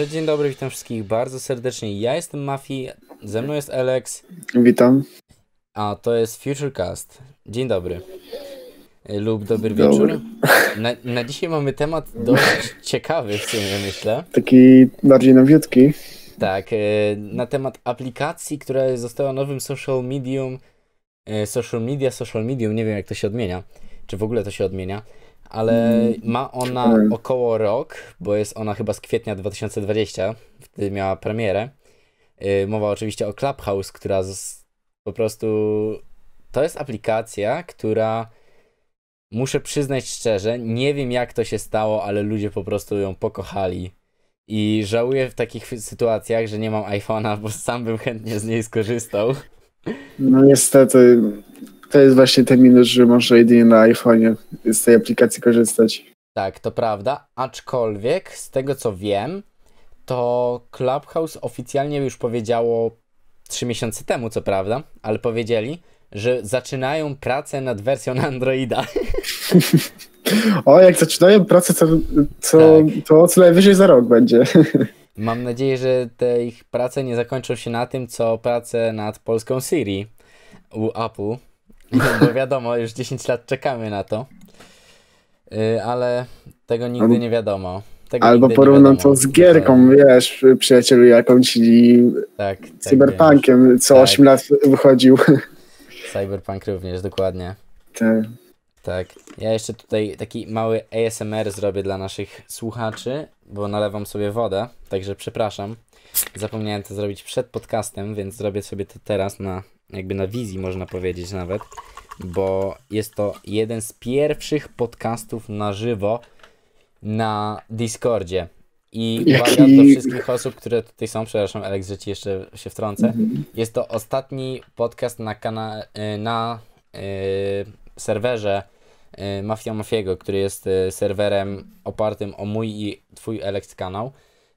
Dobrze, dzień dobry, witam wszystkich bardzo serdecznie. Ja jestem Mafi, ze mną jest Alex, Witam. a to jest Futurecast. Dzień dobry. Y, Lub dobry Dobry. wieczór. Na, na dzisiaj mamy temat dość ciekawy w sumie, myślę. Taki bardziej nowiutki. Tak, y, na temat aplikacji, która została nowym social medium. y, Social media, social medium, nie wiem jak to się odmienia, czy w ogóle to się odmienia, ale Mm, ma ona około rok, bo jest ona chyba z kwietnia 2020, wtedy miała premierę. Y, Mowa oczywiście o Clubhouse, która z, po prostu to jest aplikacja, która muszę przyznać szczerze, nie wiem jak to się stało, ale ludzie po prostu ją pokochali. I żałuję w takich sytuacjach, że nie mam iPhone'a, bo sam bym chętnie z niej skorzystał. No niestety, to jest właśnie ten minus, że można jedynie na iPhone'ie z tej aplikacji korzystać. Tak, to prawda, aczkolwiek z tego co wiem, to Clubhouse oficjalnie już powiedziało 3 miesiące temu, co prawda, ale powiedzieli, że zaczynają pracę nad wersją na Androida. O, jak zaczynają pracę, to, to, Tak. to co najwyżej za rok będzie. Mam nadzieję, że te ich prace nie zakończą się na tym, co prace nad polską Siri u Apple. Bo wiadomo, już 10 lat czekamy na to. Yy, ale tego nigdy nie wiadomo. Tego Albo porównam to z gierką, wiesz, przyjacielu jakąś i Tak, tak Cyberpunkiem, co Tak. 8 lat wychodził. Cyberpunk również, dokładnie. Te, Tak. Ja jeszcze tutaj taki mały ASMR zrobię dla naszych słuchaczy, bo nalewam sobie wodę, także przepraszam. Zapomniałem to zrobić przed podcastem, więc zrobię sobie to teraz na jakby na wizji można powiedzieć nawet, bo jest to jeden z pierwszych podcastów na żywo na Discordzie. I Jaki- uwaga do wszystkich osób, które tutaj są, przepraszam Alex, że ci jeszcze się wtrącę. Mhm. Jest to ostatni podcast na, kana- y, na y, serwerze y, Mafia Mafiego, który jest y, serwerem opartym o mój i twój Alex kanał,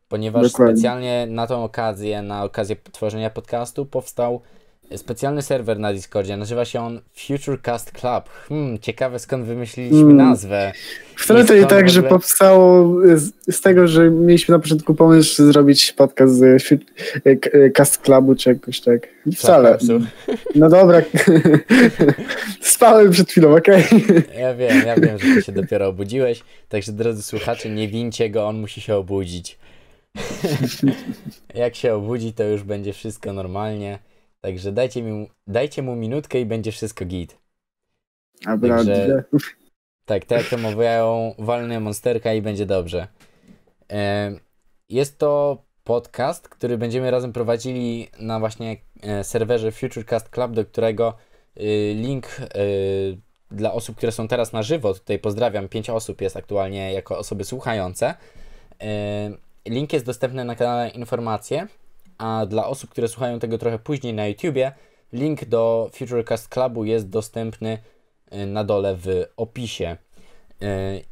ponieważ Dokładnie. specjalnie na tą okazję, na okazję tworzenia podcastu powstał specjalny serwer na Discordzie. Nazywa się on Futurecast Club. Hmm, ciekawe skąd wymyśliliśmy Hmm. nazwę. Wcale to nie tak, że powstało z, z tego, że mieliśmy na początku pomysł zrobić podcast z fi- k- Cast Clubu czy jakoś tak. Wcale. Clubhouse'u. No dobra. Spałem przed chwilą, okej? Ja wiem, ja wiem, że ty się dopiero obudziłeś, także drodzy słuchacze, nie wincie go, on musi się obudzić. Jak się obudzi, to już będzie wszystko normalnie. Także dajcie, mi, dajcie mu minutkę i będzie wszystko git. Dobra, Także-. Tak, tak jak to mówią, walny monsterka i będzie dobrze. Jest to podcast, który będziemy razem prowadzili na właśnie e, serwerze Futurecast Club, do którego y, link y, dla osób, które są teraz na żywo, tutaj pozdrawiam, pięć osób jest aktualnie jako osoby słuchające. Link jest dostępny na kanale Informacje, a dla osób, które słuchają tego trochę później na YouTubie, link do Futurecast Clubu jest dostępny y, na dole w opisie. Y,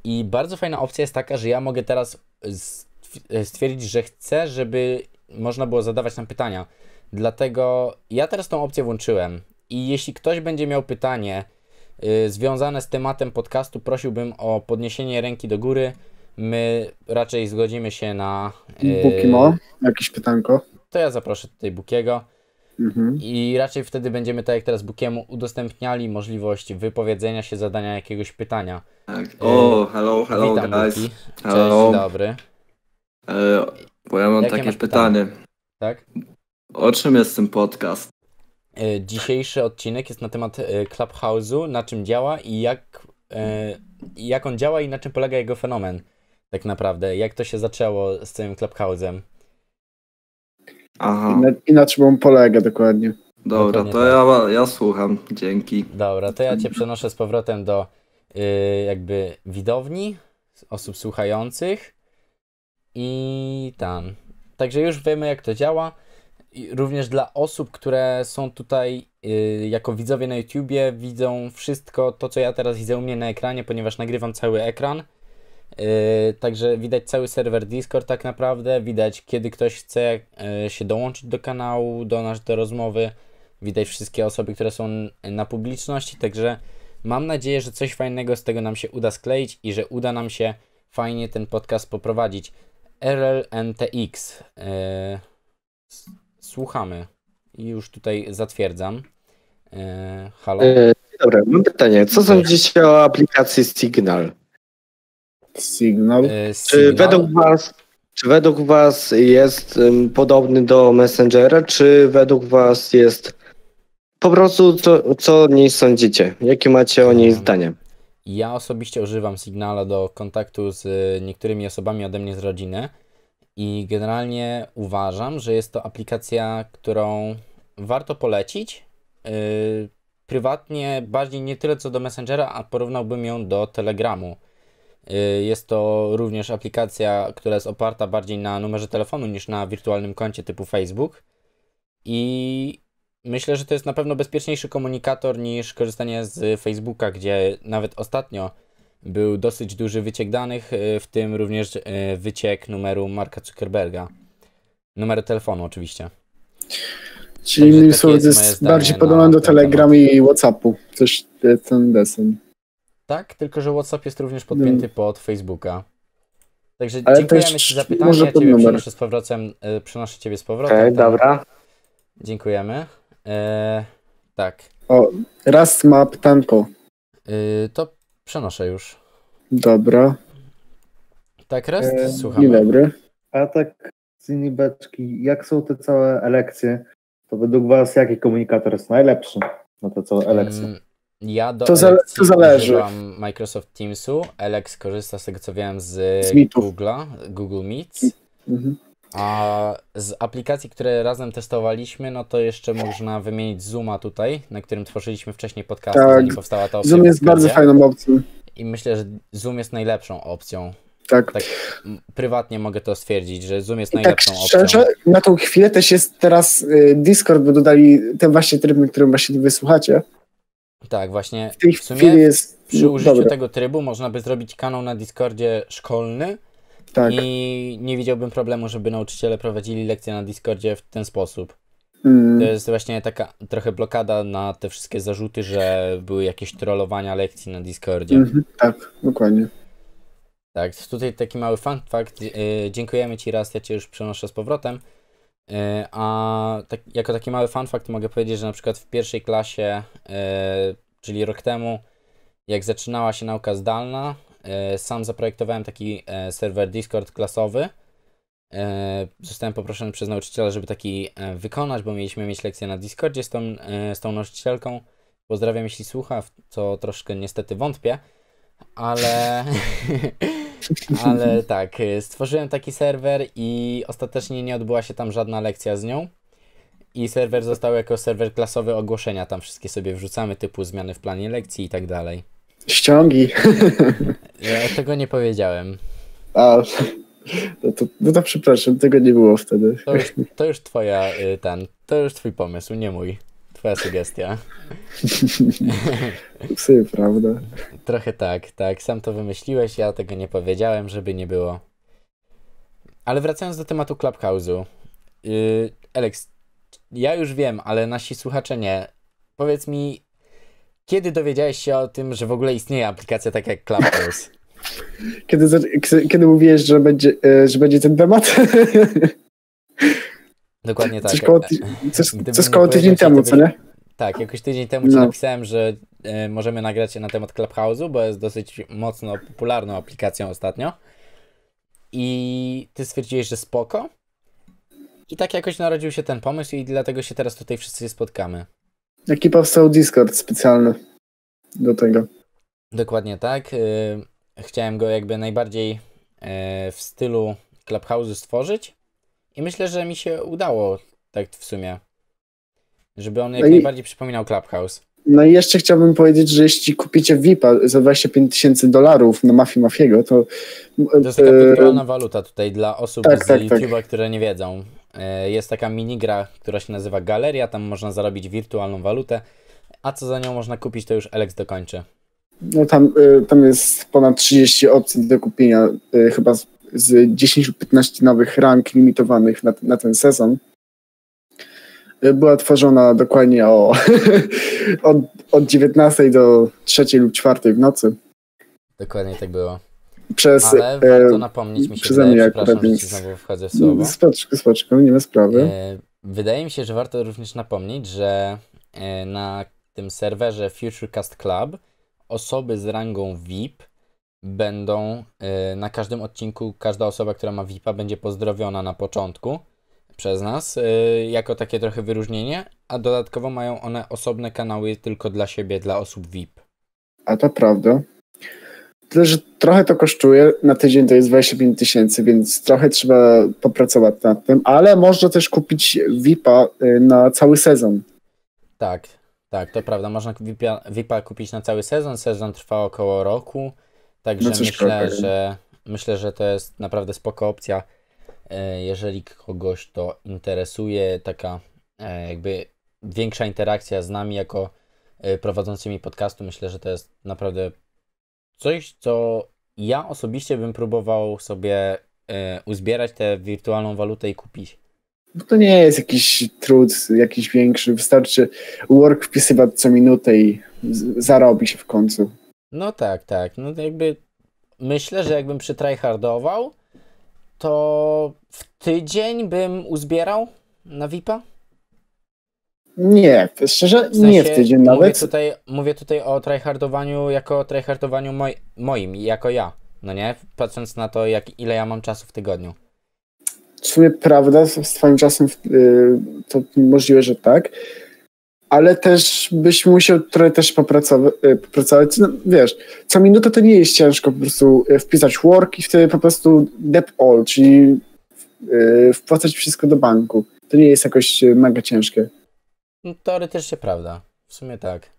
I bardzo fajna opcja jest taka, że ja mogę teraz stw- stwierdzić, że chcę, żeby można było zadawać nam pytania. Dlatego ja teraz tą opcję włączyłem. I jeśli ktoś będzie miał pytanie y, związane z tematem podcastu, prosiłbym o podniesienie ręki do góry. My raczej zgodzimy się na. y, Bukimo, jakieś pytanko. To ja zaproszę tutaj Bukiego. Mhm. I raczej wtedy będziemy, tak jak teraz Bukiemu, udostępniali możliwość wypowiedzenia się, zadania jakiegoś pytania. Tak. O, hello, hello Witam guys. Buki. Cześć, Hello. dzień dobry. E, bo ja mam Jakie takie masz pytanie. Tak? O czym jest ten podcast? E, Dzisiejszy odcinek jest na temat e, Clubhouse'u, na czym działa i jak, jak on działa i na czym polega jego fenomen. Tak naprawdę, jak to się zaczęło z całym Clubhouse'em. Aha, I na, I na czym on polega dokładnie. dobra, dokładnie to ja, ja słucham. Dzięki. Dobra, to ja Cię przenoszę z powrotem do y, jakby widowni, osób słuchających i tam. Także już wiemy jak to działa. I również dla osób, które są tutaj y, jako widzowie na YouTubie, widzą wszystko to, co ja teraz widzę u mnie na ekranie, ponieważ nagrywam cały ekran. Y, także widać cały serwer Discord tak naprawdę, widać kiedy ktoś chce y, się dołączyć do kanału, do nas, do rozmowy. Widać wszystkie osoby, które są na publiczności, także mam nadzieję, że coś fajnego z tego nam się uda skleić i że uda nam się fajnie ten podcast poprowadzić. RLNTX. S- słuchamy. I już tutaj zatwierdzam. Halo? Dobra, mam pytanie. Co sądzicie o aplikacji Signal? Signal. E, Czy według was, czy według was jest ym, podobny do Messengera, czy według was jest po prostu co, co o niej sądzicie? Jakie macie o niej Um, zdanie? Ja osobiście używam Signala do kontaktu z y, niektórymi osobami ode mnie z rodziny i generalnie uważam, że jest to aplikacja, którą warto polecić. Yy, prywatnie bardziej nie tyle co do Messengera, a porównałbym ją do Telegramu. Yy, jest to również aplikacja, która jest oparta bardziej na numerze telefonu niż na wirtualnym koncie typu Facebook. I myślę, że to jest na pewno bezpieczniejszy komunikator niż korzystanie z Facebooka, gdzie nawet ostatnio był dosyć duży wyciek danych, y, w tym również y, wyciek numeru Marka Zuckerberga. Numeru telefonu oczywiście. Czyli innymi słowy, jest jest bardziej podobne do. Telegrama i Whatsappu. Coś ten desen. Tak, tylko że WhatsApp jest również podpięty pod Facebooka. Także Mm. Ale dziękujemy Ci za pytanie, ja Ciebie numer. przenoszę z powrotem, y, przenoszę Ciebie z powrotem. Okej, tam. dobra. Dziękujemy. E, tak, Raz ma pytanko. y, to przenoszę już. Dobra. Tak, Rest? E, Słuchamy. Dzień dobry. A tak z innej beczki, jak są te całe elekcje, to według Was jaki komunikator jest najlepszy na te całe elekcje? Ja do To za- to zależy. używam Microsoft Teamsu. Alex korzysta z tego co wiem z, Z. Google'a, Google Meets. Mhm. A z aplikacji, które razem testowaliśmy, no to jeszcze można wymienić Zooma tutaj, na którym tworzyliśmy wcześniej podcast, Tak. zanim powstała ta opcja. Zoom jest bardzo fajną opcją. I myślę, że Zoom jest najlepszą opcją. Tak. Tak prywatnie mogę to stwierdzić, że Zoom jest I tak najlepszą opcją. szczerze, na tą chwilę też jest teraz y, Discord, bo dodali ten właśnie tryb, na którym właśnie wysłuchacie. Tak, właśnie W tej W sumie jest przy użyciu dobre. tego trybu można by zrobić kanał na Discordzie szkolny, Tak. I nie widziałbym problemu, żeby nauczyciele prowadzili lekcje na Discordzie w ten sposób. Mm. To jest właśnie taka trochę blokada na te wszystkie zarzuty, że były jakieś trollowania lekcji na Discordzie. Mhm, tak, dokładnie. Tak, tutaj taki mały fun fact. Yy, dziękujemy Ci raz, ja Cię już przenoszę z powrotem. Yy, a tak, jako taki mały fun fact mogę powiedzieć, że na przykład w pierwszej klasie, yy, czyli rok temu, jak zaczynała się nauka zdalna, yy, sam zaprojektowałem taki serwer Discord klasowy. Zostałem poproszony przez nauczyciela, żeby taki wykonać, bo mieliśmy mieć lekcję na Discordzie z tą, z tą nauczycielką. Pozdrawiam, jeśli słucha, w co troszkę niestety wątpię, ale, ale tak, y, stworzyłem taki serwer i ostatecznie nie odbyła się tam żadna lekcja z nią. I serwer został jako serwer klasowy ogłoszenia, tam wszystkie sobie wrzucamy, typu zmiany w planie lekcji i tak dalej. Ściągi. Ja tego nie powiedziałem. A, no to, no to przepraszam, tego nie było wtedy. To już, to już twoja, y, ten, to już twój pomysł, nie mój. Twoja sugestia. Psy, prawda? Trochę tak, tak. Sam to wymyśliłeś, ja tego nie powiedziałem, żeby nie było. Ale wracając do tematu Clubhouse'u. Yy, Alex, ja już wiem, ale nasi słuchacze nie. Powiedz mi, kiedy dowiedziałeś się o tym, że w ogóle istnieje aplikacja taka jak Clubhouse? Kiedy, kiedy mówiłeś, że będzie, e, że będzie ten temat? Dokładnie tak. Coś koło, ty- coś, coś koło tydzień temu, co nie? Tak, jakoś tydzień temu ci No. napisałem, że e, możemy nagrać się na temat Clubhouse'u, bo jest dosyć mocno popularną aplikacją ostatnio. I ty stwierdziłeś, że spoko. I tak jakoś narodził się ten pomysł i dlatego się teraz tutaj wszyscy spotkamy. Jaki powstał Discord specjalny do tego. Dokładnie tak. y, Chciałem go jakby najbardziej e, w stylu Clubhouse'u stworzyć. I myślę, że mi się udało tak w sumie. Żeby on jak No i- najbardziej przypominał Clubhouse. No i jeszcze chciałbym powiedzieć, że jeśli kupicie VIP-a za 25 tysięcy dolarów na Mafii Mafiego, to... To jest taka e, wirtualna waluta tutaj dla osób tak, z tak, tak. YouTube'a, które nie wiedzą. E, Jest taka minigra, która się nazywa Galeria, tam można zarobić wirtualną walutę, a co za nią można kupić, to już Alex dokończy. No tam, y, tam jest ponad 30 opcji do kupienia, chyba z, z 10 lub 15 nowych rank limitowanych na, na ten sezon. Y, Była tworzona dokładnie o, od, od 19 do 3 lub 4 w nocy. Dokładnie tak było. przez... Ale e, warto napomnieć mi się przeze wydaje, mnie przepraszam, akurat, że znowu wchodzę w słowo. Spoczko, spoczko, nie ma sprawy. E, Wydaje mi się, że warto również napomnieć, że e, na tym serwerze Futurecast Club osoby z rangą VIP będą e, na każdym odcinku, każda osoba, która ma VIP-a będzie pozdrowiona na początku przez nas, e, jako takie trochę wyróżnienie, a dodatkowo mają one osobne kanały tylko dla siebie, dla osób VIP. A to prawda. Tyle, że trochę to kosztuje. Na tydzień to jest 25 tysięcy, więc trochę trzeba popracować nad tym, ale można też kupić VIP-a y, na cały sezon. Tak, tak, to prawda. Można VIP-a, VIP-a kupić na cały sezon. Sezon trwa około roku. Także No myślę, że myślę, że to jest naprawdę spoko opcja. E, Jeżeli kogoś to interesuje, taka e, jakby większa interakcja z nami jako e, prowadzącymi podcastu, myślę, że to jest naprawdę coś, co ja osobiście bym próbował sobie uzbierać tę wirtualną walutę i kupić. Bo to nie jest jakiś trud, jakiś większy. Wystarczy work wpisywać co minutę i zarobi się w końcu. No tak, tak. No jakby myślę, że jakbym przytryhardował, to w tydzień bym uzbierał na VIP-a. Nie, szczerze, W sensie, nie w tydzień Mówię nawet. tutaj, mówię tutaj o tryhardowaniu jako tryhardowaniu moj, moim, jako ja. No nie? Patrząc na to, jak, ile ja mam czasu w tygodniu. W sumie prawda, z z twoim czasem y, to możliwe, że tak. Ale też byś musiał trochę też popracować. y, popracować. No, wiesz, co minutę to nie jest ciężko po prostu y, wpisać work i wtedy po prostu dep all, czyli y, wpłacać wszystko do banku. To nie jest jakoś mega ciężkie. No, teoretycznie prawda. W sumie tak.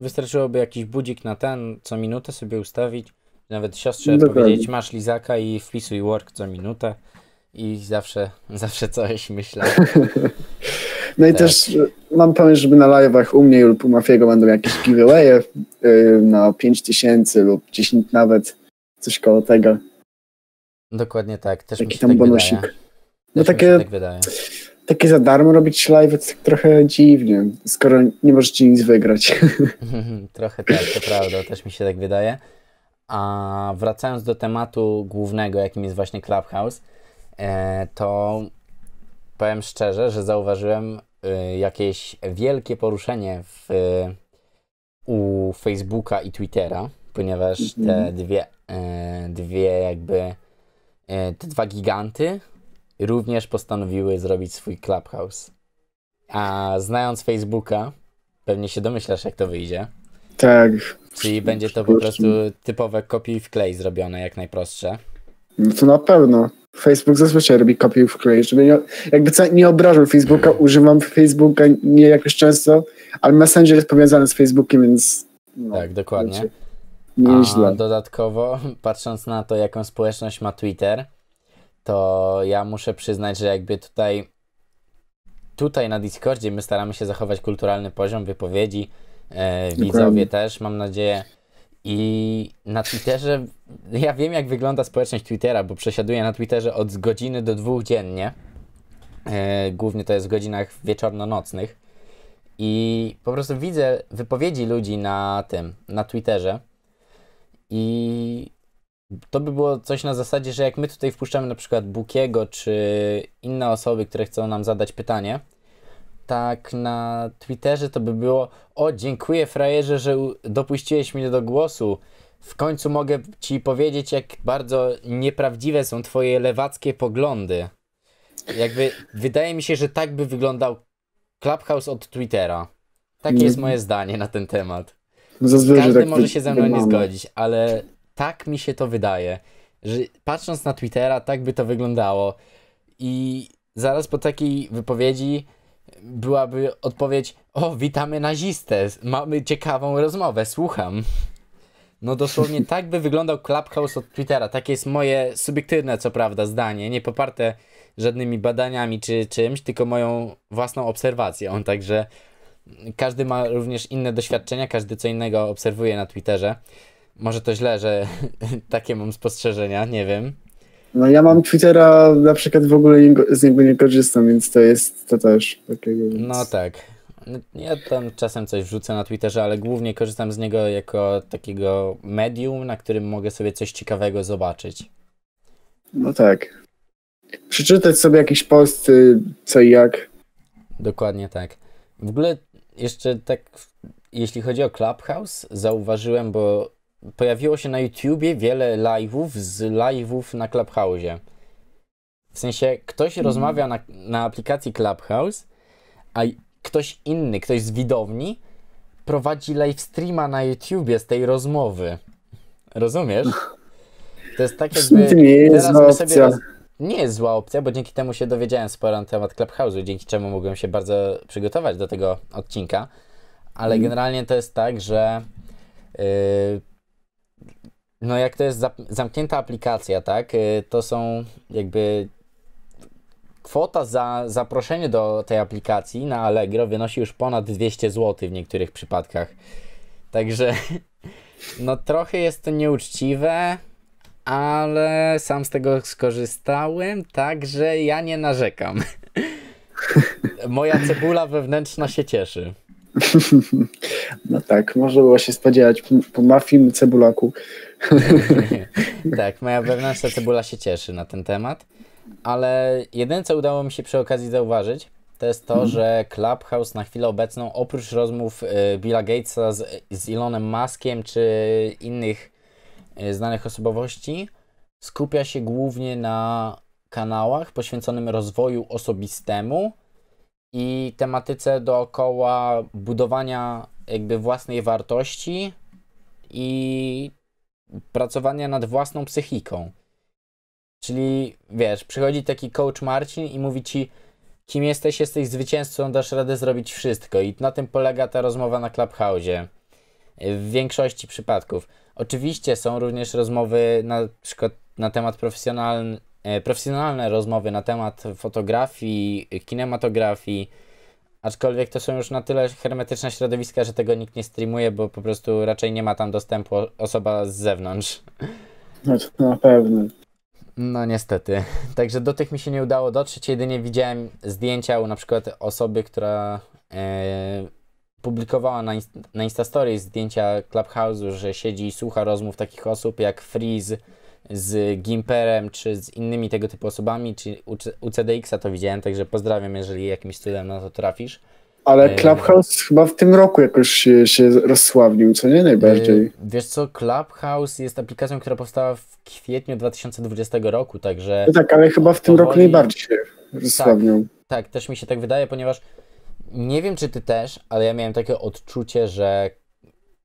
Wystarczyłoby jakiś budzik na ten, co minutę sobie ustawić. Nawet siostrze Dokładnie. powiedzieć, masz lizaka i wpisuj work co minutę. I zawsze, zawsze coś myślę. No i Tak. też y, mam pomysł, żeby na live'ach u mnie lub u Mafiego będą jakieś giveawaye y, na 5000 lub 10 nawet, coś koło tego. Dokładnie tak. Też się tam tak bonusik. wydaje. No Też takie- tak wydaje. Takie za darmo robić live to tak trochę dziwnie, skoro nie możecie nic wygrać. Trochę tak, to prawda, też mi się tak wydaje. A wracając do tematu głównego, jakim jest właśnie Clubhouse, e, to powiem szczerze, że zauważyłem e, jakieś wielkie poruszenie w, u Facebooka i Twittera, ponieważ te Mhm. dwie, e, dwie jakby e, te dwa giganty również postanowiły zrobić swój Clubhouse. A znając Facebooka, pewnie się domyślasz, jak to wyjdzie. tak. Czyli będzie to po prostu typowe kopiuj w klej zrobione, jak najprostsze. No to na pewno. Facebook zazwyczaj robi kopiuj w klej, żeby nie, jakby co, nie obrażam Facebooka, używam Facebooka nie jakoś często, ale Messenger jest powiązany z Facebookiem, więc no, Tak, dokładnie. wiecie, Nieźle. A dodatkowo, patrząc na to, jaką społeczność ma Twitter, to ja muszę przyznać, że jakby tutaj tutaj na Discordzie my staramy się zachować kulturalny poziom wypowiedzi, e, widzowie też, mam nadzieję. I na Twitterze, ja wiem jak wygląda społeczność Twittera, bo przesiaduję na Twitterze od godziny do dwóch dziennie. E, głównie to jest w godzinach wieczorno-nocnych. I po prostu widzę wypowiedzi ludzi na tym, na Twitterze. I to by było coś na zasadzie, że jak my tutaj wpuszczamy na przykład Bukiego czy inne osoby, które chcą nam zadać pytanie, tak na Twitterze to by było o dziękuję frajerze, że dopuściłeś mnie do głosu. W końcu mogę ci powiedzieć, jak bardzo nieprawdziwe są twoje lewackie poglądy. Jakby wydaje mi się, że tak by wyglądał Clubhouse od Twittera. Takie Nie. jest moje zdanie na ten temat. Zazwyczaj Każdy tak może się ze mną nie zgodzić, ale tak mi się to wydaje, że patrząc na Twittera, tak by to wyglądało. I zaraz po takiej wypowiedzi byłaby odpowiedź: O, witamy nazistę, mamy ciekawą rozmowę, słucham. No dosłownie tak by wyglądał Clubhouse od Twittera. Takie jest moje subiektywne, co prawda, zdanie, nie poparte żadnymi badaniami czy czymś, tylko moją własną obserwacją. Także każdy ma również inne doświadczenia, każdy co innego obserwuje na Twitterze. Może to źle, że takie mam spostrzeżenia, nie wiem. No ja mam Twittera, na przykład w ogóle nie, z niego nie korzystam, więc to jest to też takiego. Więc... No tak. Ja tam czasem coś wrzucę na Twitterze, ale głównie korzystam z niego jako takiego medium, na którym mogę sobie coś ciekawego zobaczyć. No tak. Przeczytać sobie jakiś post, y, co i jak. Dokładnie tak. W ogóle jeszcze tak, jeśli chodzi o Clubhouse, zauważyłem, bo pojawiło się na YouTubie wiele live'ów z live'ów na Clubhouse'ie. W sensie ktoś rozmawia na, na aplikacji Clubhouse, a ktoś inny, ktoś z widowni prowadzi live streama na YouTubie z tej rozmowy. Rozumiesz? To jest tak jakby... to nie jest teraz zła opcja. roz- nie jest zła opcja, bo dzięki temu się dowiedziałem sporo na temat Clubhouse'u, dzięki czemu mogłem się bardzo przygotować do tego odcinka. Ale generalnie to jest tak, że yy, no jak to jest zamknięta aplikacja, tak, yy, to są jakby kwota za zaproszenie do tej aplikacji na Allegro wynosi już ponad 200 zł w niektórych przypadkach. Także no trochę jest to nieuczciwe, ale sam z tego skorzystałem, także ja nie narzekam. Moja cebula wewnętrzna się cieszy. No tak, można było się spodziewać po, po mafii cebulaku. tak, moja wewnętrzna cebula się cieszy na ten temat, ale jedyne co udało mi się przy okazji zauważyć, to jest to, że Clubhouse na chwilę obecną, oprócz rozmów y, Billa Gatesa z, z Elonem Muskiem czy innych y, znanych osobowości, skupia się głównie na kanałach poświęconym rozwoju osobistemu i tematyce dookoła budowania jakby własnej wartości i pracowania nad własną psychiką. Czyli wiesz, przychodzi taki coach Marcin i mówi ci, kim jesteś, jesteś zwycięzcą, dasz radę zrobić wszystko. I na tym polega ta rozmowa na Clubhouse'ie. W większości przypadków. Oczywiście są również rozmowy na przykład na temat profesjonalny, e, profesjonalne rozmowy na temat fotografii, kinematografii, aczkolwiek to są już na tyle hermetyczne środowiska, że tego nikt nie streamuje, bo po prostu raczej nie ma tam dostępu osoba z zewnątrz. No to na pewno. No niestety. Także do tych mi się nie udało dotrzeć. Jedynie widziałem zdjęcia u na przykład osoby, która e, publikowała na, inst- na Instastory zdjęcia Clubhouse'u, że siedzi i słucha rozmów takich osób jak Freeze z Gimperem, czy z innymi tego typu osobami, czy u, CDX-a to widziałem, także pozdrawiam, jeżeli jakimś cudem na to trafisz. Ale Ej. Clubhouse chyba w tym roku jakoś się, się rozsławnił, co nie najbardziej. E, wiesz co, Clubhouse jest aplikacją, która powstała w kwietniu 2020 roku, także... No tak, ale chyba w tym roku najbardziej się rozsławnił. Tak, też mi się tak wydaje, ponieważ nie wiem, czy ty też, ale ja miałem takie odczucie, że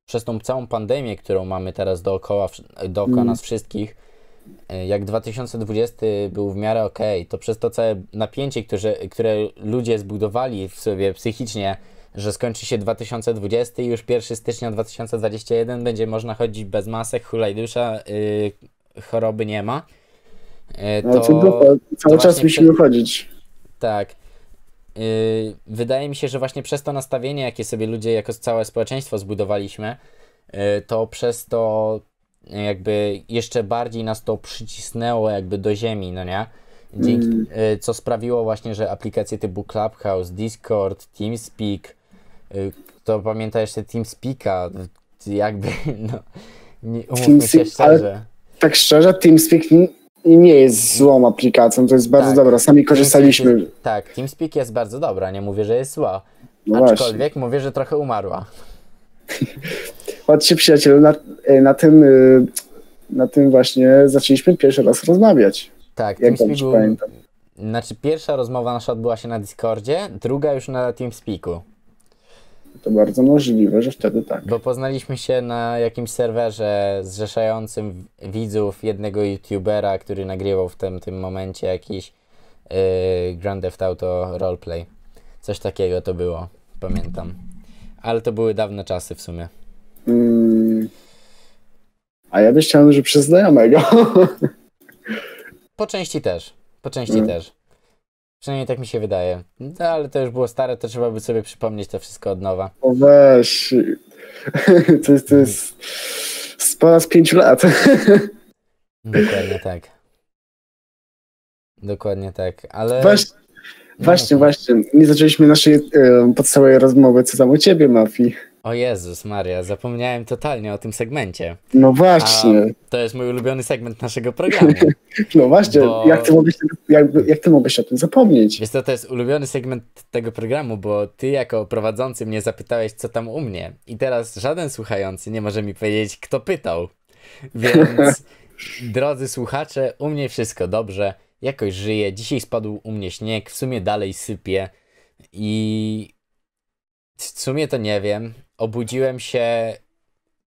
przez tą całą pandemię, którą mamy teraz dookoła, dookoła Mm. nas wszystkich, e, jak 2020 był w miarę okej, to przez to całe napięcie, które, które ludzie zbudowali w sobie psychicznie, że skończy się 2020 i już 1 stycznia 2021 będzie można chodzić bez masek, hulaj-dusza, yy, choroby nie ma. e, No to, cały czas właśnie musimy chodzić. tak. Yy, wydaje mi się, że właśnie przez to nastawienie, jakie sobie ludzie jako całe społeczeństwo zbudowaliśmy, yy, to przez to jakby jeszcze bardziej nas to przycisnęło jakby do ziemi, no nie? Dzięki, Mm. yy, co sprawiło właśnie, że aplikacje typu Clubhouse, Discord, TeamSpeak, yy, to pamięta jeszcze TeamSpeaka, jakby, no, nie, umówmy się szczerze. Tak szczerze, TeamSpeak nie jest złą aplikacją, to jest bardzo Tak. dobra. Sami korzystaliśmy. TeamSpeak jest- Tak, TeamSpeak jest bardzo dobra, nie mówię, że jest zła. No właśnie. Aczkolwiek mówię, że trochę umarła. Chodźcie przyjacielu, na, e, na tym y, na tym właśnie zaczęliśmy pierwszy raz rozmawiać. Tak, Jak TeamSpeak dobrze był, pamiętam. Znaczy pierwsza rozmowa nasza odbyła się na Discordzie, druga już na TeamSpeaku. To bardzo możliwe, że wtedy tak. Bo poznaliśmy się na jakimś serwerze zrzeszającym widzów jednego youtubera, który nagrywał w tym, tym momencie jakiś yy, Grand Theft Auto roleplay. Coś takiego to było, pamiętam. Ale to były dawne czasy w sumie. Mm. A ja myślałem, że przez znajomego. Po części też. Po części Mm. też. Przynajmniej tak mi się wydaje. No, ale to już było stare, to trzeba by sobie przypomnieć to wszystko od nowa. O weź. To jest, to jest z ponad pięciu lat. Dokładnie tak. Dokładnie tak, ale... Weź, Właśnie, właśnie. Nie zaczęliśmy naszej e, podstawowej rozmowy, co tam u ciebie, Mafi. O Jezus Maria, zapomniałem totalnie o tym segmencie. No właśnie, To jest mój ulubiony segment naszego programu. no właśnie. bo- Jak, ty mogłeś, jak, jak ty mogłeś o tym zapomnieć? Wiesz co, to jest ulubiony segment tego programu, bo ty jako prowadzący mnie zapytałeś, co tam u mnie. I teraz żaden słuchający nie może mi powiedzieć, kto pytał. Więc, drodzy słuchacze, u mnie wszystko dobrze. Jakoś żyję. Dzisiaj spadł u mnie śnieg, w sumie dalej sypie. I w sumie to nie wiem. Obudziłem się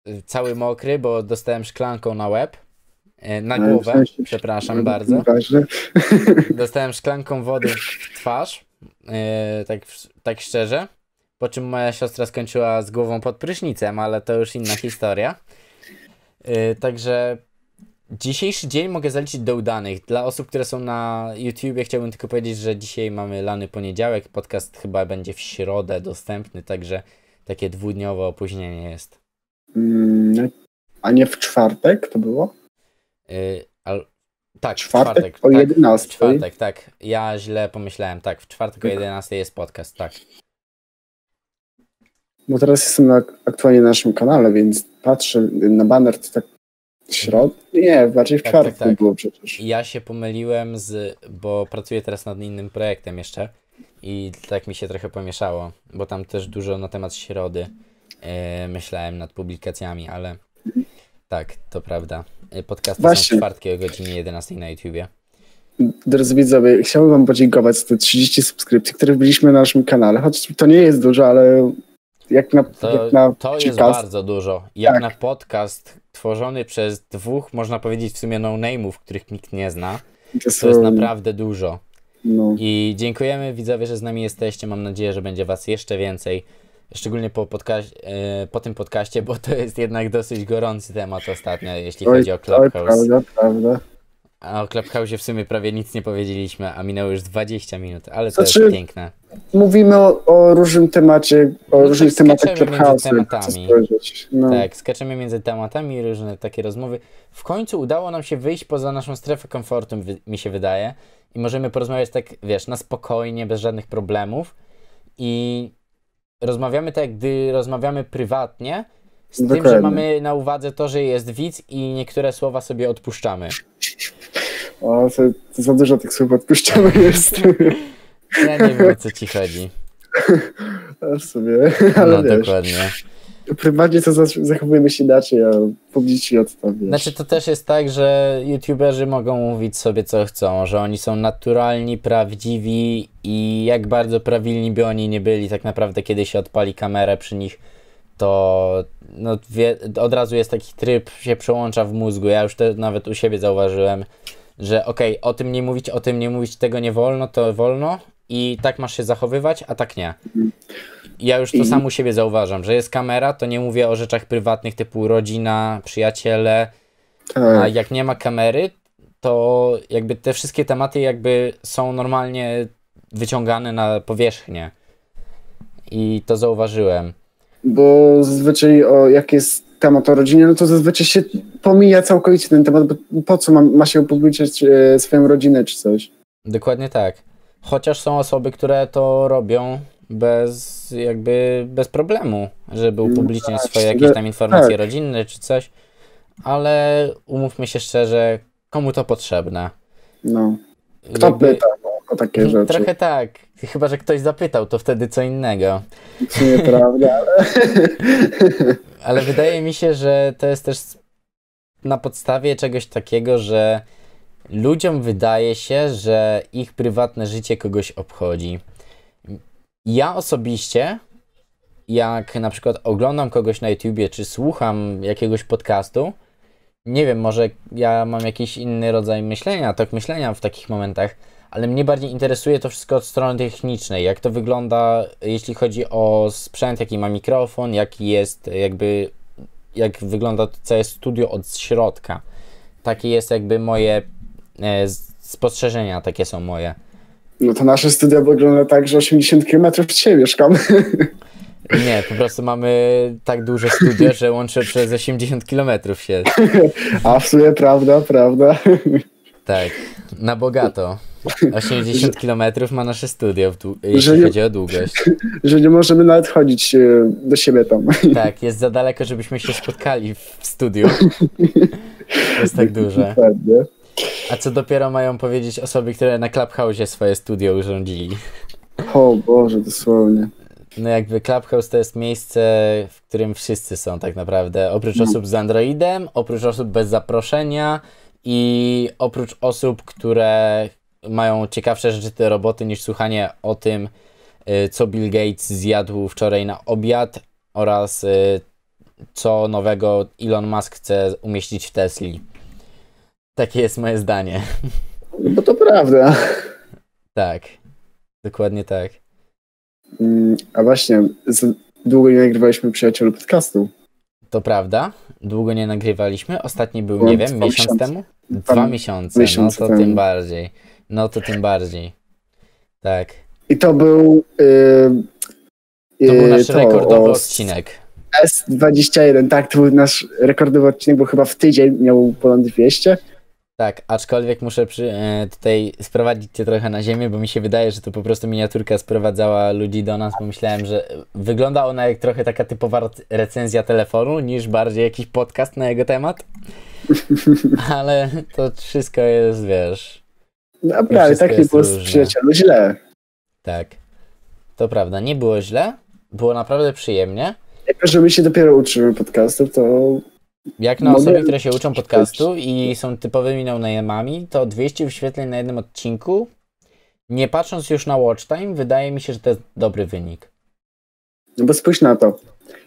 y, cały mokry, bo dostałem szklanką na łeb. y, Na Ale w głowę, sensie- przepraszam bardzo. Dostałem szklanką wody w twarz, yy, tak, tak szczerze. Po czym moja siostra skończyła z głową pod prysznicem, ale to już inna historia. Także dzisiejszy dzień mogę zaliczyć do udanych. Dla osób, które są na YouTubie, chciałbym tylko powiedzieć, że dzisiaj mamy lany poniedziałek. Podcast chyba będzie w środę dostępny, także takie dwudniowe opóźnienie jest. Mm, a nie w czwartek to było? Yy, al... Tak, Czwartek czwartek. o tak, 11. W czwartek, tak. Ja źle pomyślałem. Tak, w czwartek o 11 jest podcast, tak. Bo teraz jestem na, aktualnie na naszym kanale, więc patrzę na banner, to tak środ? Nie, bardziej w Tak, czwartek tak, tak. było przecież. Ja się pomyliłem z, bo pracuję teraz nad innym projektem jeszcze i tak mi się trochę pomieszało, bo tam też dużo na temat środy e, myślałem nad publikacjami, ale tak, to prawda. E, Podcasty są Właśnie. w czwartki o godzinie 11 na YouTubie. Drodzy widzowie, chciałbym wam podziękować za te 30 subskrypcji, które wbiliśmy na naszym kanale, choć to nie jest dużo, ale jak na, To, jak na to jest podcast, bardzo dużo. Jak Tak. na podcast tworzony przez dwóch, można powiedzieć w sumie no-name'ów, których nikt nie zna, to, jest naprawdę dużo. no, I dziękujemy widzowie, że z nami jesteście. Mam nadzieję, że będzie was jeszcze więcej. Szczególnie po, e, po tym podcaście, bo to jest jednak dosyć gorący temat ostatnio, jeśli oj, chodzi o oj, Clubhouse. prawda, prawda. A o Clubhouse w sumie prawie nic nie powiedzieliśmy, a minęło już 20 minut, ale to Znaczy, jest piękne. Mówimy o, o różnym temacie, o No różnych tak tematach skaczemy między Clubhouse. tematami. No. Tak, skaczemy między tematami, różne takie rozmowy. W końcu udało nam się wyjść poza naszą strefę komfortu, mi się wydaje. I możemy porozmawiać tak, wiesz, na spokojnie, bez żadnych problemów. I rozmawiamy tak, gdy rozmawiamy prywatnie, z tym, że mamy na uwadze to, że jest widz i niektóre słowa sobie odpuszczamy. O, to, to za dużo tych słów odpuszczamy jest. Ja nie wiem, o co ci chodzi. A w sumie, ale No, wiesz, dokładnie. prywatnie to za- zachowujemy się inaczej, a publicznie od wiesz. Znaczy to też jest tak, że youtuberzy mogą mówić sobie co chcą, że oni są naturalni, prawdziwi i jak bardzo prawilni by oni nie byli, tak naprawdę kiedy się odpali kamerę przy nich, to no, wie, od razu jest taki tryb, się przełącza w mózgu. Ja już to nawet u siebie zauważyłem, że okej, o tym nie mówić, o tym nie mówić, tego nie wolno, to wolno i tak masz się zachowywać, a tak nie. Ja już to I- sam u siebie zauważam, że jest kamera, to nie mówię o rzeczach prywatnych typu rodzina, przyjaciele, a tak. jak nie ma kamery, to jakby te wszystkie tematy jakby są normalnie wyciągane na powierzchnię. I to zauważyłem. Bo zazwyczaj o, jak jest temat o rodzinie, no to zazwyczaj się pomija całkowicie ten temat, bo po co ma, ma się opubliczniać e, swoją rodzinę czy coś. Dokładnie tak. Chociaż są osoby, które to robią bez jakby bez problemu, żeby upubliczniać swoje tak, jakieś tam informacje tak. rodzinne czy coś, ale umówmy się szczerze, komu to potrzebne? No. Kto Jakby- pyta no, o takie rzeczy? Trochę tak. Chyba, że ktoś zapytał, to wtedy co innego. W sumie prawda, ale... Ale wydaje mi się, że to jest też na podstawie czegoś takiego, że ludziom wydaje się, że ich prywatne życie kogoś obchodzi. Ja osobiście, jak na przykład oglądam kogoś na YouTubie, czy słucham jakiegoś podcastu, nie wiem, może ja mam jakiś inny rodzaj myślenia, tok myślenia w takich momentach, ale mnie bardziej interesuje to wszystko od strony technicznej, jak to wygląda, jeśli chodzi o sprzęt, jaki ma mikrofon, jaki jest jakby, jak wygląda całe studio od środka. Takie jest jakby moje spostrzeżenia, takie są moje. No to nasze studio wygląda tak, że 80 km od siebie mieszkamy. Nie, po prostu mamy tak duże studio, że łączy przez 80 km się. A w sumie prawda, prawda. Tak, na bogato. 80 km ma nasze studio, jeśli nie- chodzi o długość. Że nie możemy nawet chodzić e, do siebie tam. Tak, jest za daleko, żebyśmy się spotkali w studiu. Jest tak duże. Dokładnie. A co dopiero mają powiedzieć osoby, które na Clubhouse swoje studio urządzili. O Boże, dosłownie. No jakby Clubhouse to jest miejsce, w którym wszyscy są tak naprawdę. Oprócz No. osób z Androidem, oprócz osób bez zaproszenia i oprócz osób, które mają ciekawsze rzeczy do roboty niż słuchanie o tym, y, co Bill Gates zjadł wczoraj na obiad oraz y, co nowego Elon Musk chce umieścić w Tesli. Takie jest moje zdanie. No bo to prawda. Tak. Dokładnie tak. Mm, A właśnie, długo nie nagrywaliśmy przyjacielu podcastu. To prawda. Długo nie nagrywaliśmy. Ostatni był, nie wiem, miesiąc miesiące. temu? Dwa Dwa mi- miesiące. miesiące no to temu. tym bardziej. No to tym bardziej. Tak. I to był. Yy, To był yy, nasz to rekordowy odcinek. S21, tak, to był nasz rekordowy odcinek, bo chyba w tydzień miał ponad 200. Tak, aczkolwiek muszę przy, e, tutaj sprowadzić cię trochę na ziemię, bo mi się wydaje, że to po prostu miniaturka sprowadzała ludzi do nas, bo myślałem, że wygląda ona jak trochę taka typowa rec- recenzja telefonu, niż bardziej jakiś podcast na jego temat. Ale to wszystko jest, wiesz, Naprawdę, wszystko tak nie było z przyjacielu źle. tak. To prawda, nie było źle, było naprawdę przyjemnie. Jako, że my się dopiero uczymy podcastów, to Jak na Mogę- osoby, które się uczą podcastu i są typowymi no-name'ami, to 200 wyświetleń na jednym odcinku, nie patrząc już na watch time, wydaje mi się, że to jest dobry wynik. No bo spójrz na to.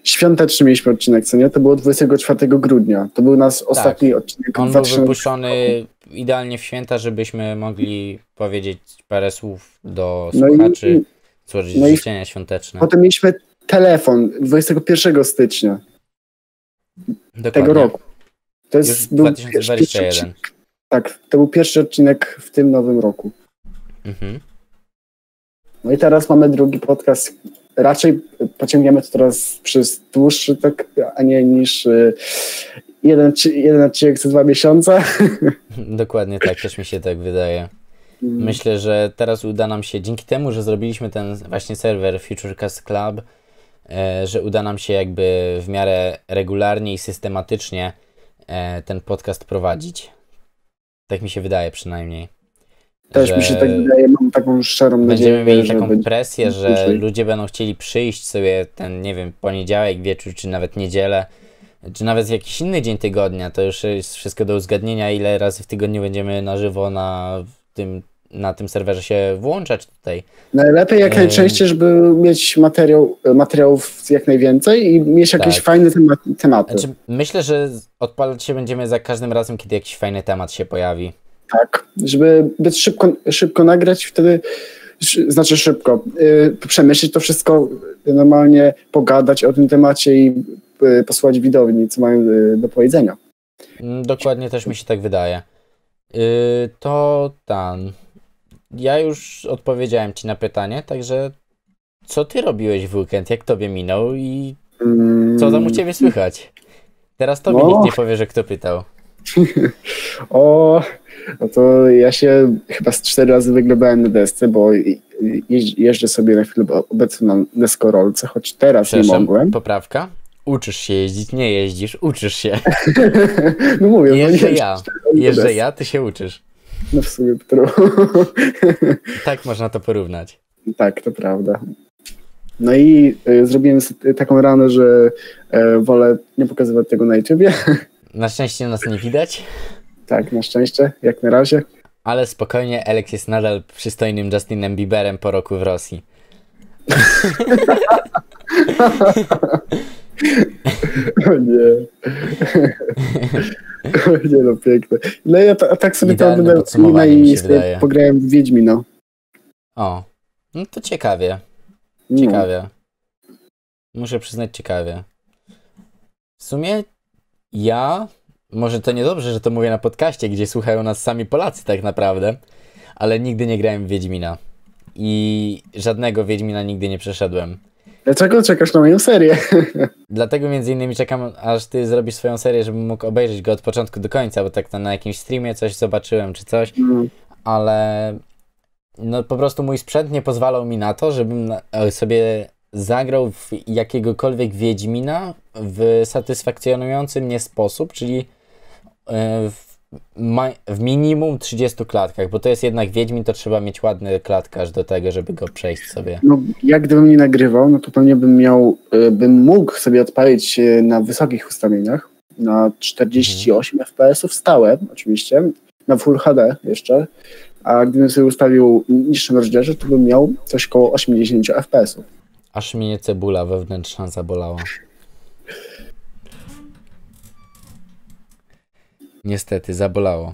Świąteczny mieliśmy odcinek, co nie? To było 24 grudnia. To był nasz ostatni odcinek Tak. On był 2000 wypuszczony idealnie w święta, żebyśmy mogli powiedzieć parę słów do No i- słuchaczy, złożyć no i- życzenia świąteczne. Potem mieliśmy telefon 21 stycznia Dokładnie. tego roku. To jest Już był 2021. Pierwszy, tak, to był pierwszy odcinek w tym nowym roku. Mhm. No i teraz mamy drugi podcast. Raczej pociągniemy to teraz przez dłuższy, tak, a nie niż y, jeden, jeden odcinek co dwa miesiące. Dokładnie tak, też mi się tak wydaje. Myślę, że teraz uda nam się, dzięki temu, że zrobiliśmy ten właśnie serwer Futurecast Club, że uda nam się jakby w miarę regularnie i systematycznie e, ten podcast prowadzić. Tak mi się wydaje przynajmniej. Też mi się tak wydaje, mam taką szczerą Będziemy nadzieję, mieli że taką presję, że ludzie będą chcieli przyjść sobie ten, nie wiem, poniedziałek, wieczór, czy nawet niedzielę, czy nawet jakiś inny dzień tygodnia. To już jest wszystko do uzgadnienia, ile razy w tygodniu będziemy na żywo na tym, na tym serwerze się włączać tutaj. Najlepiej jak najczęściej, żeby mieć materiał, materiałów jak najwięcej i mieć jakieś Tak. fajne tema, tematy. Znaczy, myślę, że odpalać się będziemy za każdym razem, kiedy jakiś fajny temat się pojawi. Tak, żeby być szybko, szybko nagrać, wtedy znaczy szybko, y, przemyśleć to wszystko, y, normalnie pogadać o tym temacie i y, posłuchać widowni, co mają do powiedzenia. Mm, Dokładnie też mi się tak wydaje. To tan. Ja już odpowiedziałem ci na pytanie, także co ty robiłeś w weekend? Jak tobie minął i Mm, co tam u ciebie słychać? Teraz tobie No. nikt nie powie, że kto pytał. O, no to ja się chyba z cztery razy wyglądałem na desce, bo jeżdżę sobie na chwilę obecną na deskorolce, choć teraz nie mogłem. poprawka. Uczysz się jeździć, nie jeździsz, uczysz się. No mówię, Jeżdżę ja. jeżdżę ja, ty się uczysz. No w sumie to Tak można to porównać. Tak, to prawda. No i y, zrobiłem sobie taką ranę, że e, wolę nie pokazywać tego na YouTubie. Na szczęście nas nie widać, tak, na szczęście, jak na razie. ale spokojnie, Alex jest nadal przystojnym Justinem Bieberem po roku w Rosji. O nie. o nie, no piękne. No ja ta, tak sobie to Idealne oglądałem podsumowanie i mi się sobie pograłem w Wiedźmina. O, no to ciekawie. No. Ciekawie. Muszę przyznać ciekawie. W sumie ja, może to niedobrze, że to mówię na podcaście, gdzie słuchają nas sami Polacy tak naprawdę, ale nigdy nie grałem w Wiedźmina. I żadnego Wiedźmina nigdy nie przeszedłem. Dlaczego czekasz na moją serię? Dlatego między innymi czekam, aż ty zrobisz swoją serię, żebym mógł obejrzeć go od początku do końca, bo tak to na jakimś streamie coś zobaczyłem czy coś, No, ale no po prostu mój sprzęt nie pozwalał mi na to, żebym e, sobie zagrał w jakiegokolwiek Wiedźmina w satysfakcjonujący mnie sposób, czyli e, w, w minimum 30 klatkach, bo to jest jednak Wiedźmin, to trzeba mieć ładny klatkarz do tego, żeby go przejść sobie. No, jak gdybym nie nagrywał, no to pewnie bym miał, y, bym mógł sobie odpalić y, na wysokich ustawieniach, na 48 FPS-ów stałe oczywiście, na Full HD jeszcze, a gdybym sobie ustawił niższym rozdzielze, to bym miał coś koło 80 FPS-ów. Aż mnie cebula wewnętrzna zabolała. Niestety, zabolało.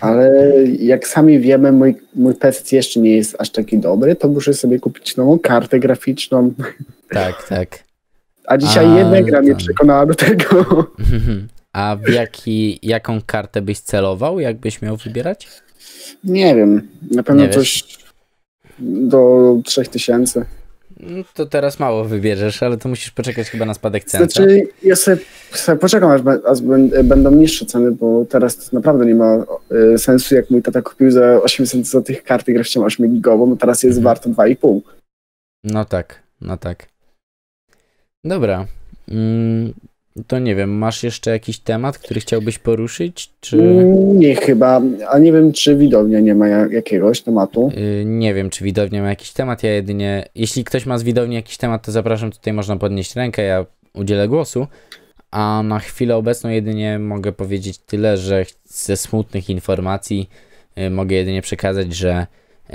Ale jak sami wiemy, mój, mój PC jeszcze nie jest aż taki dobry, to muszę sobie kupić nową kartę graficzną. Tak, tak. A dzisiaj A, jedna gra mnie przekonała do tego. A w jaki, jaką kartę byś celował, jakbyś miał wybierać? Nie wiem, na pewno Nie wiesz? coś do 3000. No To teraz mało wybierzesz, ale to musisz poczekać chyba na spadek cen. Znaczy, ja sobie, sobie poczekam, aż, aż będą niższe ceny, bo teraz to naprawdę nie ma e, sensu, jak mój tata kupił za 800 zł karty graficzną 8 gigową, teraz jest Mhm. warto 2,5. No tak, no tak. Dobra. To nie wiem, masz jeszcze jakiś temat, który chciałbyś poruszyć? Czy Nie chyba, a nie wiem, czy widownia nie ma ja- jakiegoś tematu. y, nie wiem, czy widownia ma jakiś temat? Ja jedynie, jeśli ktoś ma z widowni jakiś temat, to zapraszam, tutaj można podnieść rękę, ja udzielę głosu. A na chwilę obecną jedynie mogę powiedzieć tyle, że ze smutnych informacji y, mogę jedynie przekazać, że y,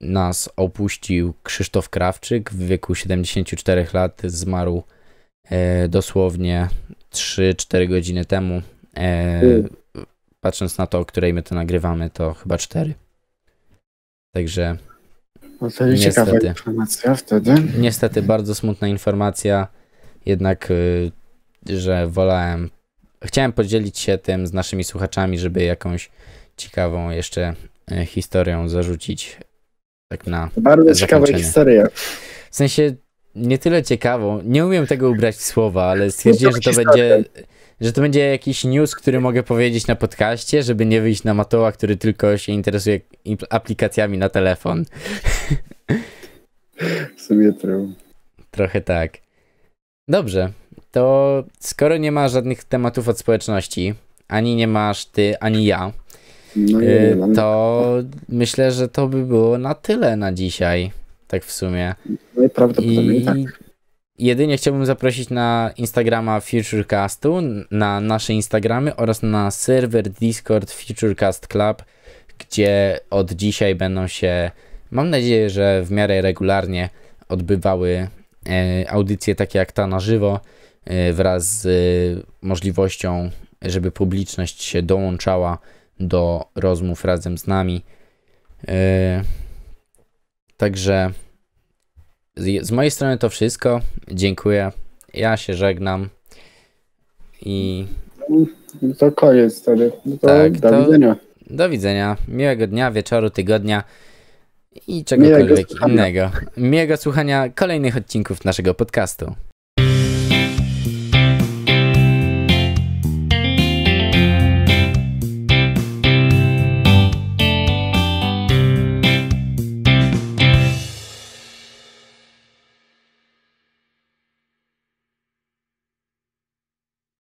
nas opuścił Krzysztof Krawczyk w wieku 74 lat. Zmarł dosłownie 3-4 godziny temu. Y, Mm. Patrząc na to, o której my to nagrywamy, to chyba 4. Także No to jest ciekawa Niestety. informacja wtedy. Niestety bardzo smutna informacja, jednak, y, że wolałem. Chciałem podzielić się tym z naszymi słuchaczami, żeby jakąś ciekawą jeszcze y, historią zarzucić. Tak na. Bardzo ciekawa historia. W sensie nie tyle ciekawą, nie umiem tego ubrać w słowa, ale stwierdziłem, że to będzie. Że to będzie jakiś news, który mogę powiedzieć na podcaście, żeby nie wyjść na Matoła, który tylko się interesuje aplikacjami na telefon. W sumie true. Trochę tak. Dobrze, to skoro nie ma żadnych tematów od społeczności, ani nie masz ty, ani ja, No nie y, wiem, to myślę, że to by było na tyle na dzisiaj. Tak w sumie. no i prawdopodobnie I tak. jedynie chciałbym zaprosić na Instagrama Futurecastu, na nasze Instagramy oraz na serwer Discord Futurecast Club, gdzie od dzisiaj będą się, mam nadzieję, że w miarę regularnie odbywały e, audycje takie jak ta na żywo, e, wraz z e, możliwością, żeby publiczność się dołączała do rozmów razem z nami. Także z, mojej strony to wszystko. Dziękuję. Ja się żegnam. I to koniec wtedy. No to Tak, do to- widzenia. do widzenia. Miłego dnia, wieczoru, tygodnia i czegokolwiek słuchania. innego. Miłego słuchania kolejnych odcinków naszego podcastu.